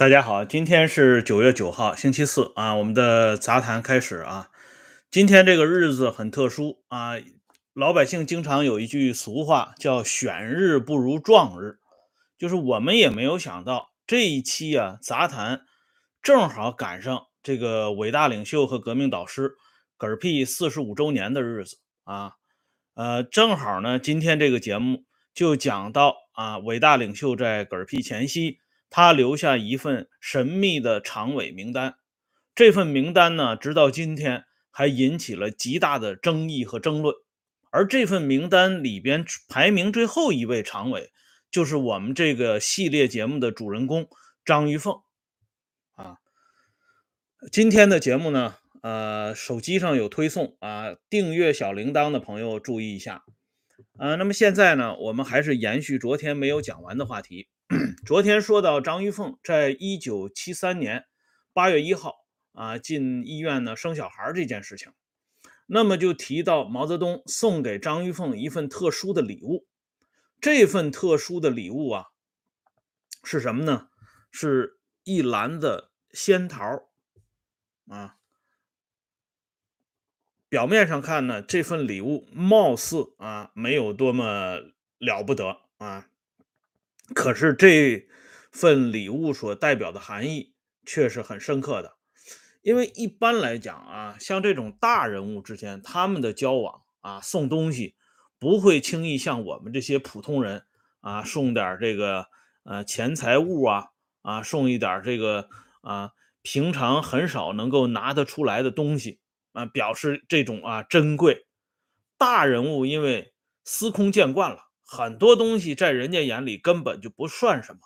大家好，今天是九月九号，星期四啊，我们的杂谈开始啊。今天这个日子很特殊啊，老百姓经常有一句俗话叫“选日不如撞日”，就是我们也没有想到这一期啊杂谈正好赶上这个伟大领袖和革命导师嗝屁四十五周年的日子啊，呃，正好呢，今天这个节目就讲到啊，伟大领袖在嗝屁前夕。他留下一份神秘的常委名单，这份名单呢，直到今天还引起了极大的争议和争论。而这份名单里边排名最后一位常委，就是我们这个系列节目的主人公张玉凤。啊，今天的节目呢，呃，手机上有推送啊，订阅小铃铛的朋友注意一下。啊，那么现在呢，我们还是延续昨天没有讲完的话题。昨天说到张玉凤在一九七三年八月一号啊进医院呢生小孩这件事情，那么就提到毛泽东送给张玉凤一份特殊的礼物，这份特殊的礼物啊是什么呢？是一篮子仙桃啊。表面上看呢，这份礼物貌似啊没有多么了不得啊。可是这份礼物所代表的含义却是很深刻的，因为一般来讲啊，像这种大人物之间他们的交往啊，送东西不会轻易像我们这些普通人啊送点这个呃钱财物啊啊送一点这个啊平常很少能够拿得出来的东西啊，表示这种啊珍贵。大人物因为司空见惯了。很多东西在人家眼里根本就不算什么，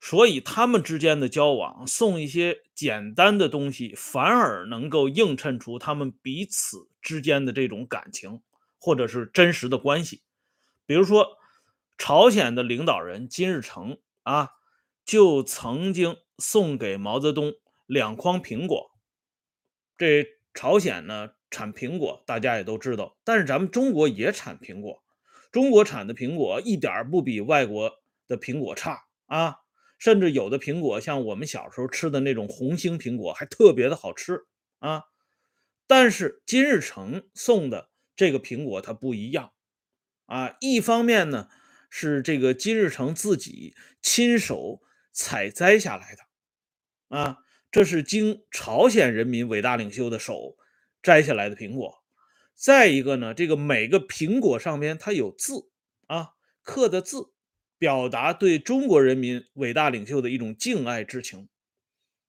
所以他们之间的交往，送一些简单的东西，反而能够映衬出他们彼此之间的这种感情，或者是真实的关系。比如说，朝鲜的领导人金日成啊，就曾经送给毛泽东两筐苹果。这朝鲜呢产苹果，大家也都知道，但是咱们中国也产苹果。中国产的苹果一点不比外国的苹果差啊，甚至有的苹果像我们小时候吃的那种红星苹果还特别的好吃啊。但是金日成送的这个苹果它不一样啊，一方面呢是这个金日成自己亲手采摘下来的啊，这是经朝鲜人民伟大领袖的手摘下来的苹果。再一个呢，这个每个苹果上面它有字啊，刻的字，表达对中国人民伟大领袖的一种敬爱之情。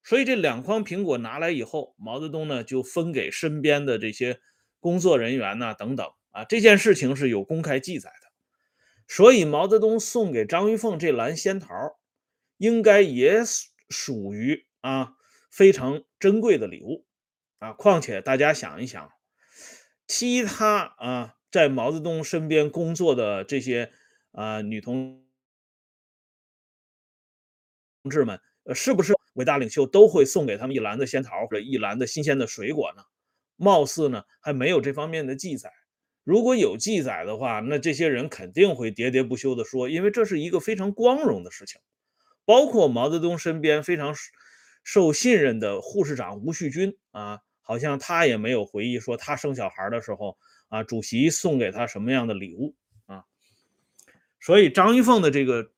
所以这两筐苹果拿来以后，毛泽东呢就分给身边的这些工作人员呐等等啊，这件事情是有公开记载的。所以毛泽东送给张玉凤这篮仙桃，应该也属于啊非常珍贵的礼物啊。况且大家想一想。其他啊，在毛泽东身边工作的这些啊女同同志们，呃，是不是伟大领袖都会送给他们一篮子仙桃或者一篮子新鲜的水果呢？貌似呢还没有这方面的记载。如果有记载的话，那这些人肯定会喋喋不休地说，因为这是一个非常光荣的事情。包括毛泽东身边非常受信任的护士长吴旭军啊。好像他也没有回忆说他生小孩的时候啊，主席送给他什么样的礼物啊？所以张玉凤的这个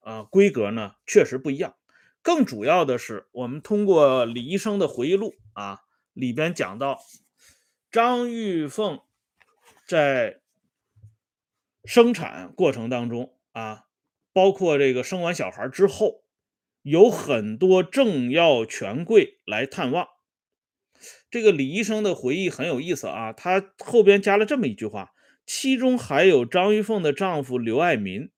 啊规格呢，确实不一样。更主要的是，我们通过李医生的回忆录啊，里边讲到张玉凤在生产过程当中啊，包括这个生完小孩之后，有很多政要权贵来探望。这个李医生的回忆很有意思啊，他后边加了这么一句话，其中还有张玉凤的丈夫刘爱民。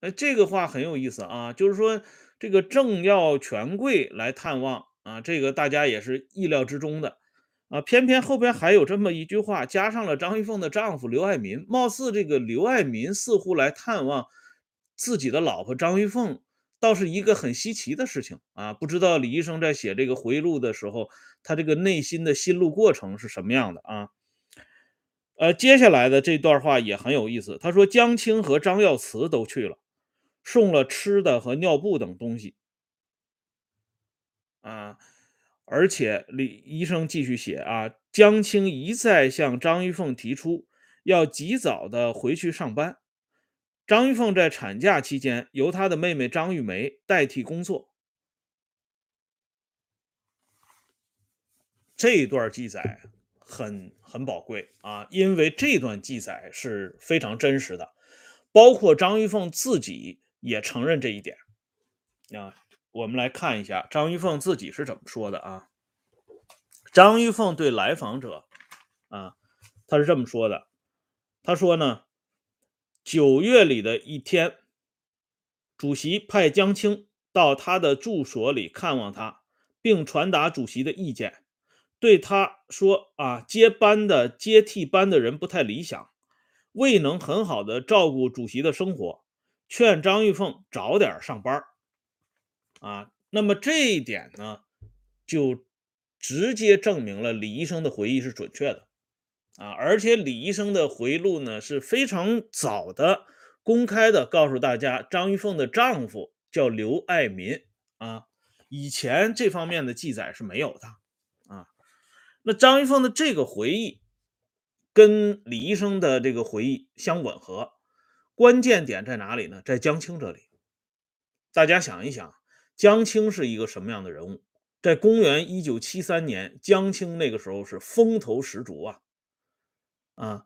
呃，这个话很有意思啊，就是说这个政要权贵来探望啊，这个大家也是意料之中的啊。偏偏后边还有这么一句话，加上了张玉凤的丈夫刘爱民，貌似这个刘爱民似乎来探望自己的老婆张玉凤。倒是一个很稀奇的事情啊！不知道李医生在写这个回忆录的时候，他这个内心的心路过程是什么样的啊？呃，接下来的这段话也很有意思。他说，江青和张耀祠都去了，送了吃的和尿布等东西啊。而且李医生继续写啊，江青一再向张玉凤提出要及早的回去上班。张玉凤在产假期间由她的妹妹张玉梅代替工作。这一段记载很很宝贵啊，因为这段记载是非常真实的，包括张玉凤自己也承认这一点啊。我们来看一下张玉凤自己是怎么说的啊？张玉凤对来访者啊，他是这么说的：“他说呢，九月里的一天，主席派江青到他的住所里看望他，并传达主席的意见，对他说啊，接班的接替班的人不太理想，未能很好的照顾主席的生活，劝张玉凤早点上班。”啊，那么这一点呢，就直接证明了李医生的回忆是准确的啊！而且李医生的回忆录呢是非常早的公开的告诉大家，张玉凤的丈夫叫刘爱民啊，以前这方面的记载是没有的啊。那张玉凤的这个回忆跟李医生的这个回忆相吻合，关键点在哪里呢？在江青这里，大家想一想。江青是一个什么样的人物？在公元一九七三年，江青那个时候是风头十足啊！啊，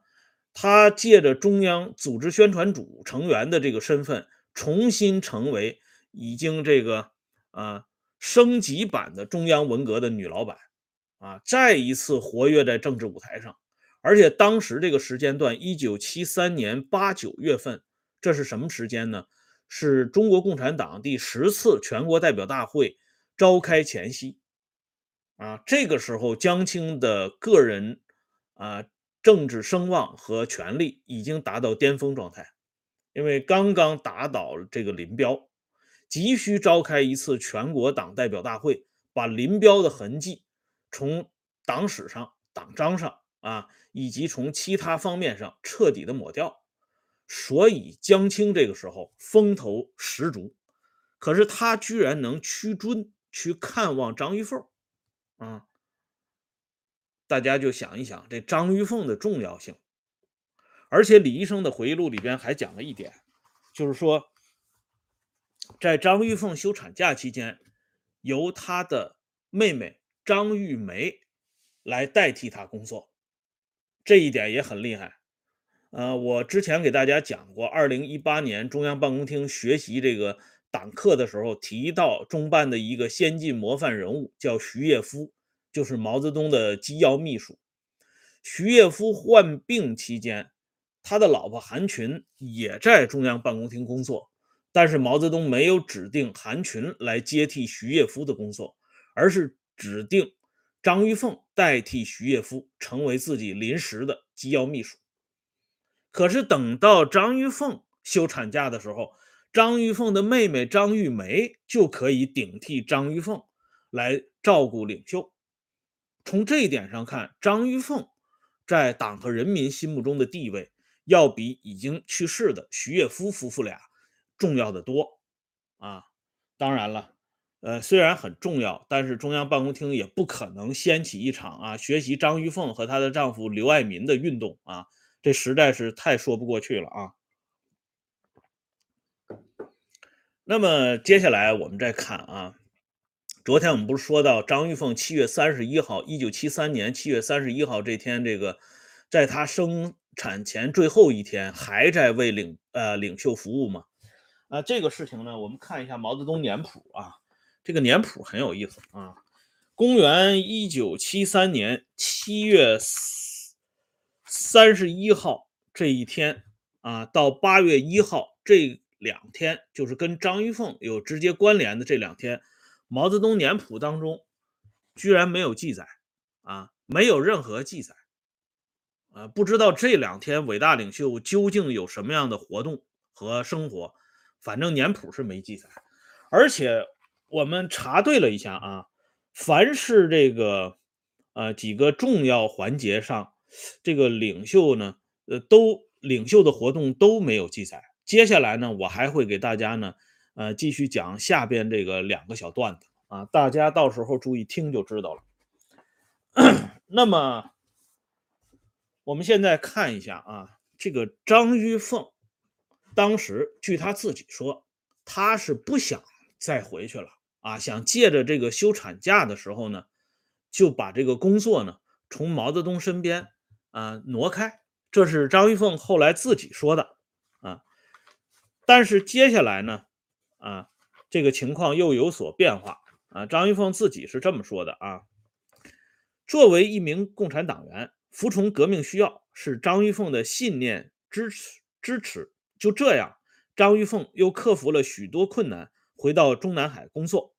他借着中央组织宣传组成员的这个身份，重新成为已经这个啊升级版的中央文革的女老板啊，再一次活跃在政治舞台上。而且当时这个时间段，一九七三年八九月份，这是什么时间呢？是中国共产党第十次全国代表大会召开前夕，啊，这个时候江青的个人啊政治声望和权力已经达到巅峰状态，因为刚刚打倒这个林彪，急需召开一次全国党代表大会，把林彪的痕迹从党史上、党章上啊，以及从其他方面上彻底的抹掉。所以江青这个时候风头十足，可是他居然能屈尊去看望张玉凤，啊，大家就想一想这张玉凤的重要性。而且李医生的回忆录里边还讲了一点，就是说，在张玉凤休产假期间，由她的妹妹张玉梅来代替她工作，这一点也很厉害。呃，我之前给大家讲过，二零一八年中央办公厅学习这个党课的时候，提到中办的一个先进模范人物叫徐业夫，就是毛泽东的机要秘书。徐业夫患病期间，他的老婆韩群也在中央办公厅工作，但是毛泽东没有指定韩群来接替徐业夫的工作，而是指定张玉凤代替徐业夫，成为自己临时的机要秘书。可是等到张玉凤休产假的时候，张玉凤的妹妹张玉梅就可以顶替张玉凤来照顾领袖。从这一点上看，张玉凤在党和人民心目中的地位要比已经去世的徐业夫夫妇俩重要的多啊！当然了，呃，虽然很重要，但是中央办公厅也不可能掀起一场啊学习张玉凤和她的丈夫刘爱民的运动啊。这实在是太说不过去了啊！那么接下来我们再看啊，昨天我们不是说到张玉凤七月三十一号，一九七三年七月三十一号这天，这个在她生产前最后一天，还在为领呃领袖服务吗？啊，这个事情呢，我们看一下毛泽东年谱啊，这个年谱很有意思啊。公元一九七三年七月。三十一号这一天啊，到八月一号这两天，就是跟张玉凤有直接关联的这两天，毛泽东年谱当中居然没有记载啊，没有任何记载啊，不知道这两天伟大领袖究竟有什么样的活动和生活，反正年谱是没记载。而且我们查对了一下啊，凡是这个呃几个重要环节上。这个领袖呢，呃，都领袖的活动都没有记载。接下来呢，我还会给大家呢，呃，继续讲下边这个两个小段子啊。大家到时候注意听就知道了。那么，我们现在看一下啊，这个张玉凤，当时据他自己说，他是不想再回去了啊，想借着这个休产假的时候呢，就把这个工作呢从毛泽东身边啊挪开。这是张玉凤后来自己说的啊。但是接下来呢，啊，这个情况又有所变化啊。张玉凤自己是这么说的啊。作为一名共产党员，服从革命需要是张玉凤的信念支持支持。就这样，张玉凤又克服了许多困难，回到中南海工作。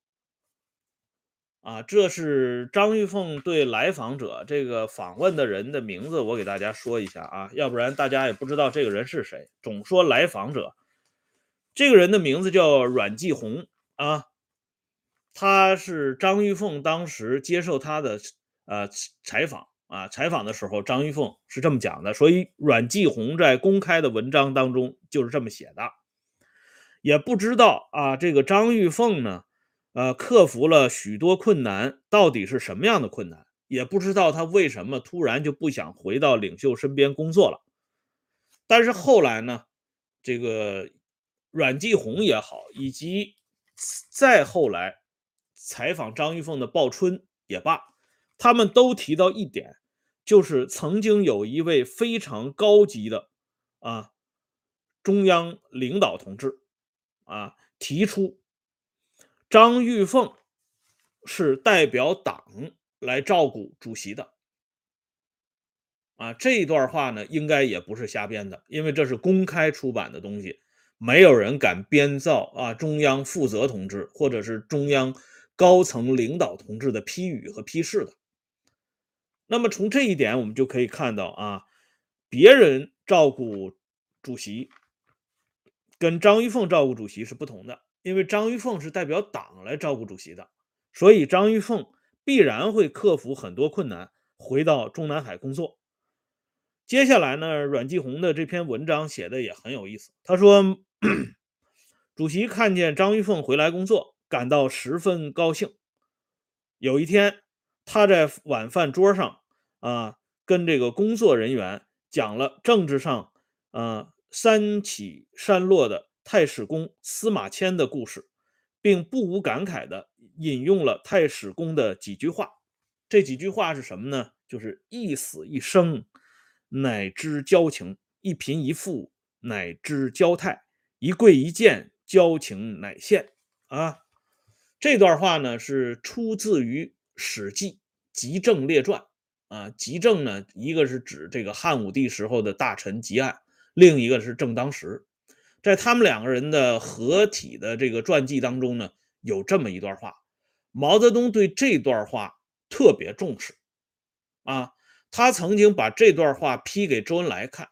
啊，这是张玉凤对来访者这个访问的人的名字，我给大家说一下啊，要不然大家也不知道这个人是谁。总说来访者，这个人的名字叫阮继红啊，他是张玉凤当时接受他的。呃，采访啊，采访的时候，张玉凤是这么讲的，所以阮继红在公开的文章当中就是这么写的。也不知道啊，这个张玉凤呢，呃，克服了许多困难，到底是什么样的困难？也不知道他为什么突然就不想回到领袖身边工作了。但是后来呢，这个阮继红也好，以及再后来采访张玉凤的鲍春也罢。他们都提到一点，就是曾经有一位非常高级的啊中央领导同志啊提出，张玉凤是代表党来照顾主席的啊。这段话呢，应该也不是瞎编的，因为这是公开出版的东西，没有人敢编造啊中央负责同志或者是中央高层领导同志的批语和批示的。那么从这一点，我们就可以看到啊，别人照顾主席跟张玉凤照顾主席是不同的，因为张玉凤是代表党来照顾主席的，所以张玉凤必然会克服很多困难，回到中南海工作。接下来呢，阮继红的这篇文章写的也很有意思。他说，主席看见张玉凤回来工作，感到十分高兴。有一天。他在晚饭桌上啊，跟这个工作人员讲了政治上啊三起三落的太史公司马迁的故事，并不无感慨的引用了太史公的几句话。这几句话是什么呢？就是一死一生，乃知交情；一贫一富，乃知交态；一贵一贱，交情乃现。啊，这段话呢是出自于。《史记·吉政列传》啊，吉政呢，一个是指这个汉武帝时候的大臣吉案，另一个是正当时。在他们两个人的合体的这个传记当中呢，有这么一段话。毛泽东对这段话特别重视啊，他曾经把这段话批给周恩来看。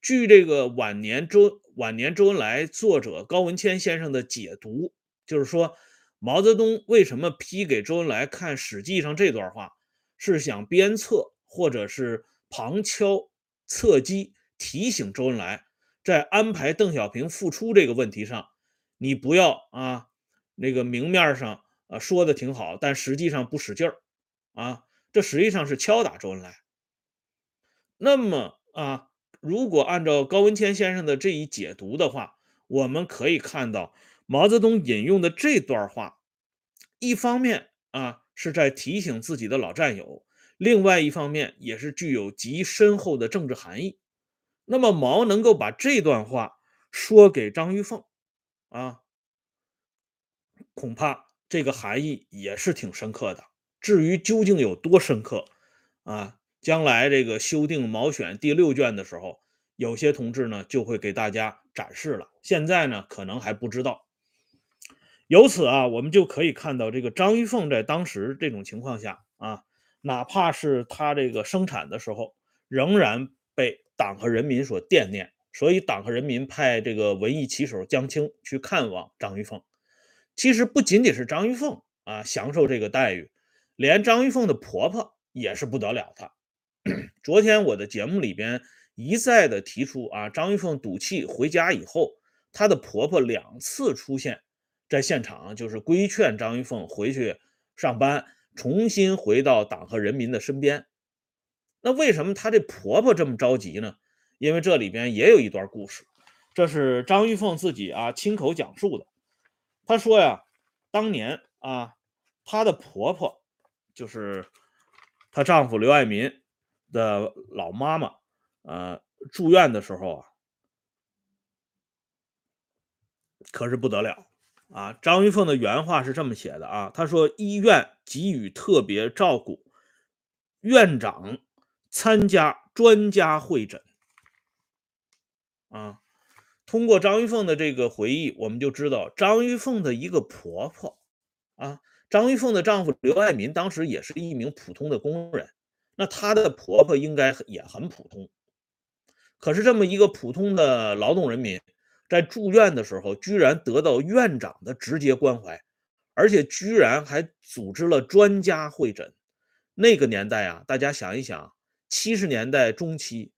据这个晚年周晚年周恩来作者高文谦先生的解读，就是说。毛泽东为什么批给周恩来看《史记》上这段话？是想鞭策或者是旁敲侧击提醒周恩来，在安排邓小平复出这个问题上，你不要啊，那个明面上啊说的挺好，但实际上不使劲儿啊，这实际上是敲打周恩来。那么啊，如果按照高文谦先生的这一解读的话，我们可以看到。毛泽东引用的这段话，一方面啊是在提醒自己的老战友，另外一方面也是具有极深厚的政治含义。那么毛能够把这段话说给张玉凤，啊，恐怕这个含义也是挺深刻的。至于究竟有多深刻，啊，将来这个修订《毛选》第六卷的时候，有些同志呢就会给大家展示了。现在呢，可能还不知道。由此啊，我们就可以看到，这个张玉凤在当时这种情况下啊，哪怕是他这个生产的时候，仍然被党和人民所惦念。所以，党和人民派这个文艺旗手江青去看望张玉凤。其实不仅仅是张玉凤啊，享受这个待遇，连张玉凤的婆婆也是不得了的。昨天我的节目里边一再的提出啊，张玉凤赌气回家以后，她的婆婆两次出现。在现场就是规劝张玉凤回去上班，重新回到党和人民的身边。那为什么她这婆婆这么着急呢？因为这里边也有一段故事，这是张玉凤自己啊亲口讲述的。她说呀，当年啊，她的婆婆就是她丈夫刘爱民的老妈妈，呃，住院的时候啊，可是不得了啊。张玉凤的原话是这么写的啊，她说医院给予特别照顾，院长。参加专家会诊啊，通过张玉凤的这个回忆，我们就知道张玉凤的一个婆婆啊，张玉凤的丈夫刘爱民当时也是一名普通的工人，那她的婆婆应该也很普通。可是这么一个普通的劳动人民，在住院的时候，居然得到院长的直接关怀，而且居然还组织了专家会诊。那个年代啊，大家想一想。七十年代中期，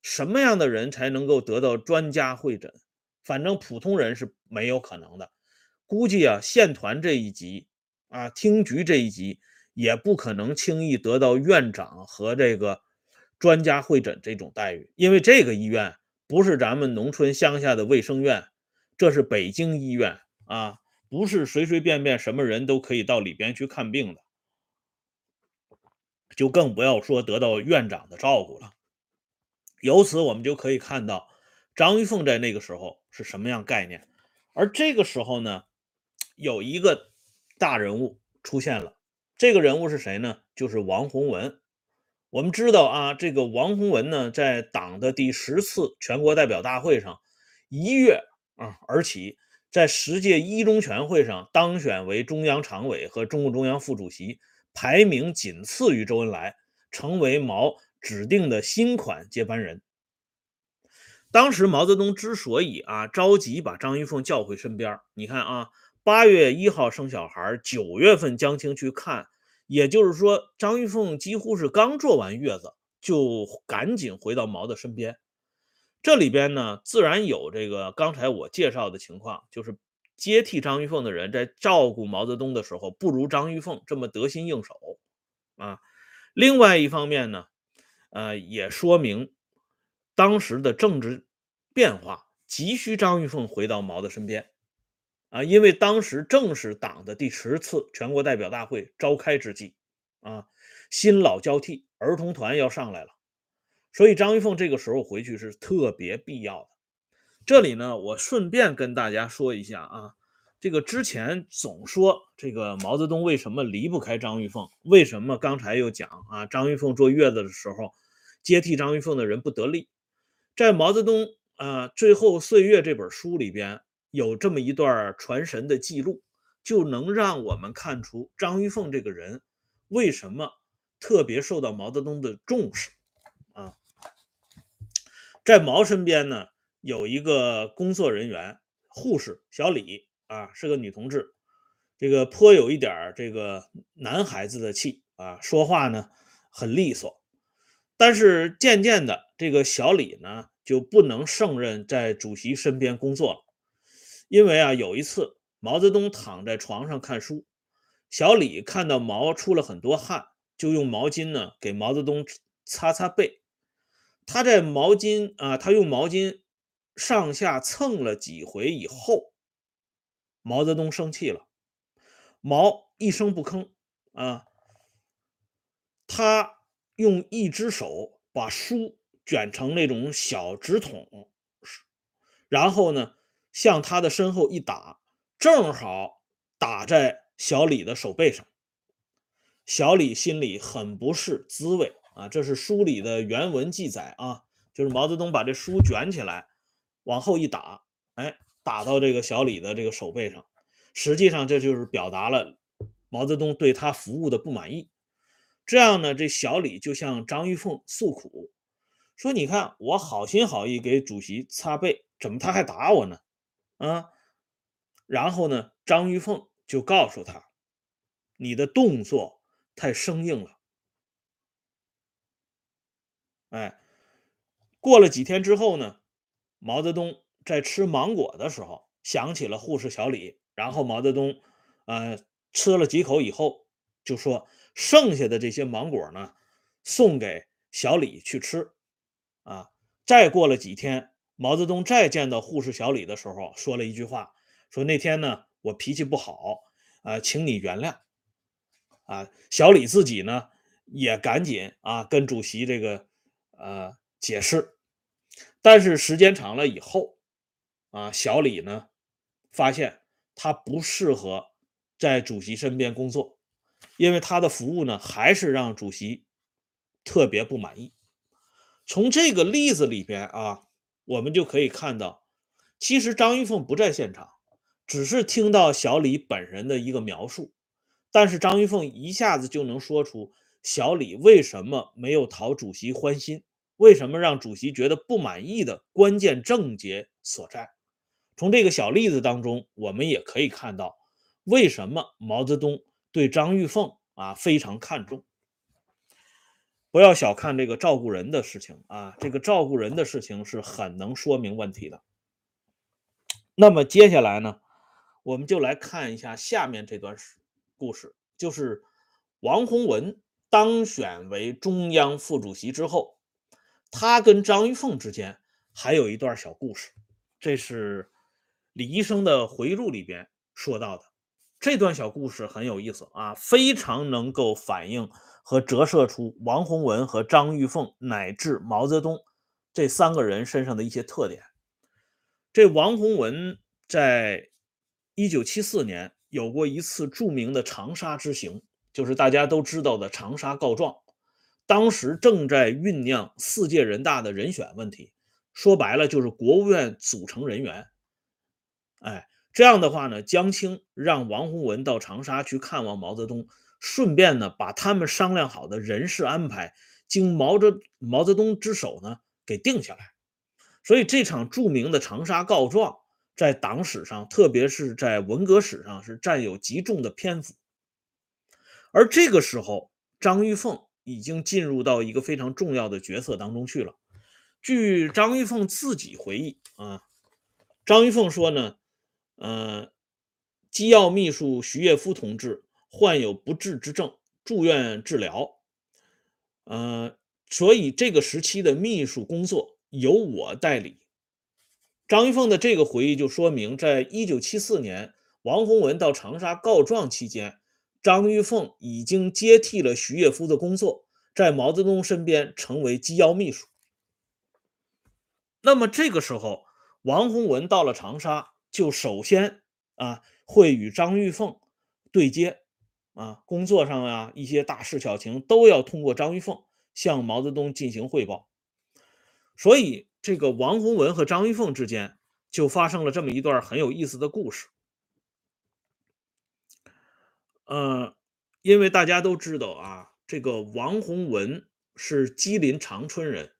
什么样的人才能够得到专家会诊？反正普通人是没有可能的。估计啊，县团这一级啊，厅局这一级也不可能轻易得到院长和这个专家会诊这种待遇，因为这个医院不是咱们农村乡下的卫生院，这是北京医院啊，不是随随便便什么人都可以到里边去看病的。就更不要说得到院长的照顾了。由此我们就可以看到张玉凤在那个时候是什么样概念。而这个时候呢，有一个大人物出现了。这个人物是谁呢？就是王洪文。我们知道啊，这个王洪文呢，在党的第十次全国代表大会上一跃啊而起，在十届一中全会上当选为中央常委和中共中央副主席。排名仅次于周恩来，成为毛指定的新款接班人。当时毛泽东之所以啊着急把张玉凤叫回身边，你看啊，八月一号生小孩，九月份江青去看，也就是说，张玉凤几乎是刚坐完月子，就赶紧回到毛的身边。这里边呢，自然有这个刚才我介绍的情况，就是。接替张玉凤的人在照顾毛泽东的时候，不如张玉凤这么得心应手啊。另外一方面呢，呃，也说明当时的政治变化急需张玉凤回到毛的身边啊，因为当时正是党的第十次全国代表大会召开之际啊，新老交替，儿童团要上来了，所以张玉凤这个时候回去是特别必要的。这里呢，我顺便跟大家说一下啊，这个之前总说这个毛泽东为什么离不开张玉凤？为什么刚才又讲啊，张玉凤坐月子的时候接替张玉凤的人不得力？在毛泽东啊《最后岁月》这本书里边有这么一段传神的记录，就能让我们看出张玉凤这个人为什么特别受到毛泽东的重视啊。在毛身边呢。有一个工作人员，护士小李啊，是个女同志，这个颇有一点这个男孩子的气啊，说话呢很利索。但是渐渐的，这个小李呢就不能胜任在主席身边工作了，因为啊有一次毛泽东躺在床上看书，小李看到毛出了很多汗，就用毛巾呢给毛泽东擦擦背。他在毛巾啊，他用毛巾。上下蹭了几回以后，毛泽东生气了。毛一声不吭啊，他用一只手把书卷成那种小纸筒，然后呢，向他的身后一打，正好打在小李的手背上。小李心里很不是滋味啊，这是书里的原文记载啊，就是毛泽东把这书卷起来。往后一打，哎，打到这个小李的这个手背上，实际上这就是表达了毛泽东对他服务的不满意。这样呢，这小李就向张玉凤诉苦，说：“你看我好心好意给主席擦背，怎么他还打我呢？”啊，然后呢，张玉凤就告诉他：“你的动作太生硬了。”哎，过了几天之后呢？毛泽东在吃芒果的时候想起了护士小李，然后毛泽东，呃，吃了几口以后，就说剩下的这些芒果呢，送给小李去吃。啊，再过了几天，毛泽东再见到护士小李的时候，说了一句话，说那天呢，我脾气不好，啊，请你原谅。啊，小李自己呢，也赶紧啊，跟主席这个，呃，解释。但是时间长了以后，啊，小李呢，发现他不适合在主席身边工作，因为他的服务呢，还是让主席特别不满意。从这个例子里边啊，我们就可以看到，其实张玉凤不在现场，只是听到小李本人的一个描述，但是张玉凤一下子就能说出小李为什么没有讨主席欢心。为什么让主席觉得不满意的关键症结所在？从这个小例子当中，我们也可以看到，为什么毛泽东对张玉凤啊非常看重。不要小看这个照顾人的事情啊，这个照顾人的事情是很能说明问题的。那么接下来呢，我们就来看一下下面这段故事，就是王洪文当选为中央副主席之后。他跟张玉凤之间还有一段小故事，这是李医生的回忆录里边说到的。这段小故事很有意思啊，非常能够反映和折射出王洪文和张玉凤乃至毛泽东这三个人身上的一些特点。这王洪文在一九七四年有过一次著名的长沙之行，就是大家都知道的长沙告状。当时正在酝酿四届人大的人选问题，说白了就是国务院组成人员。哎，这样的话呢，江青让王洪文到长沙去看望毛泽东，顺便呢把他们商量好的人事安排，经毛泽毛泽东之手呢给定下来。所以这场著名的长沙告状，在党史上，特别是在文革史上，是占有极重的篇幅。而这个时候，张玉凤。已经进入到一个非常重要的角色当中去了。据张玉凤自己回忆啊，张玉凤说呢，呃，机要秘书徐业夫同志患有不治之症，住院治疗。呃，所以这个时期的秘书工作由我代理。张玉凤的这个回忆就说明，在一九七四年王洪文到长沙告状期间。张玉凤已经接替了徐业夫的工作，在毛泽东身边成为机要秘书。那么这个时候，王洪文到了长沙，就首先啊会与张玉凤对接，啊工作上啊一些大事小情都要通过张玉凤向毛泽东进行汇报。所以，这个王洪文和张玉凤之间就发生了这么一段很有意思的故事。呃，因为大家都知道啊，这个王洪文是吉林长春人，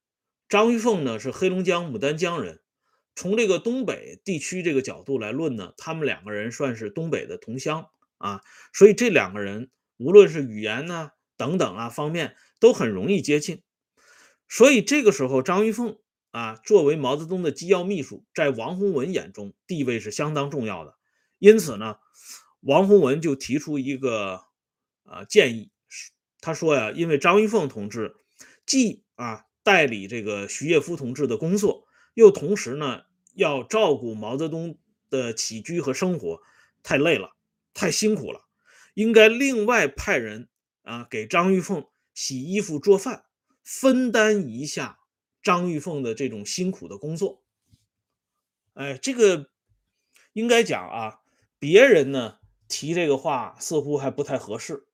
张玉凤呢是黑龙江牡丹江人。从这个东北地区这个角度来论呢，他们两个人算是东北的同乡啊，所以这两个人无论是语言呢等等啊方面都很容易接近。所以这个时候，张玉凤啊作为毛泽东的机要秘书，在王洪文眼中地位是相当重要的。因此呢。王洪文就提出一个啊建议，他说呀，因为张玉凤同志既啊代理这个徐业夫同志的工作，又同时呢要照顾毛泽东的起居和生活，太累了，太辛苦了，应该另外派人啊给张玉凤洗衣服、做饭，分担一下张玉凤的这种辛苦的工作。哎，这个应该讲啊，别人呢。提这个话似乎还不太合适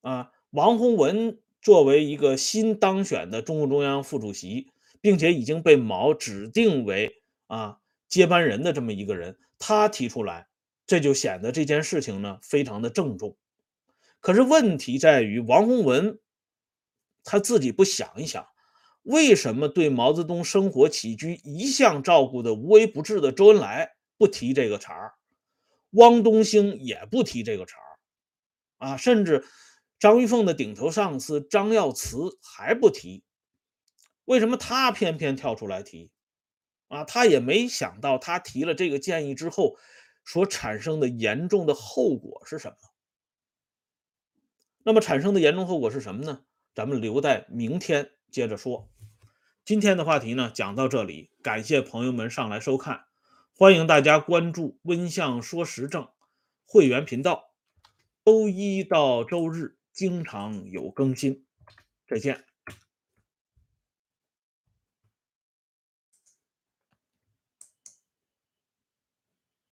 啊！王洪文作为一个新当选的中共中央副主席，并且已经被毛指定为啊接班人的这么一个人，他提出来，这就显得这件事情呢非常的郑重。可是问题在于，王洪文他自己不想一想，为什么对毛泽东生活起居一向照顾的无微不至的周恩来不提这个茬儿？汪东兴也不提这个茬儿，啊，甚至张玉凤的顶头上司张耀祠还不提，为什么他偏偏跳出来提？啊，他也没想到，他提了这个建议之后，所产生的严重的后果是什么？那么产生的严重后果是什么呢？咱们留在明天接着说。今天的话题呢，讲到这里，感谢朋友们上来收看，欢迎大家关注“温相说时政”会员频道，周一到周日经常有更新。再见。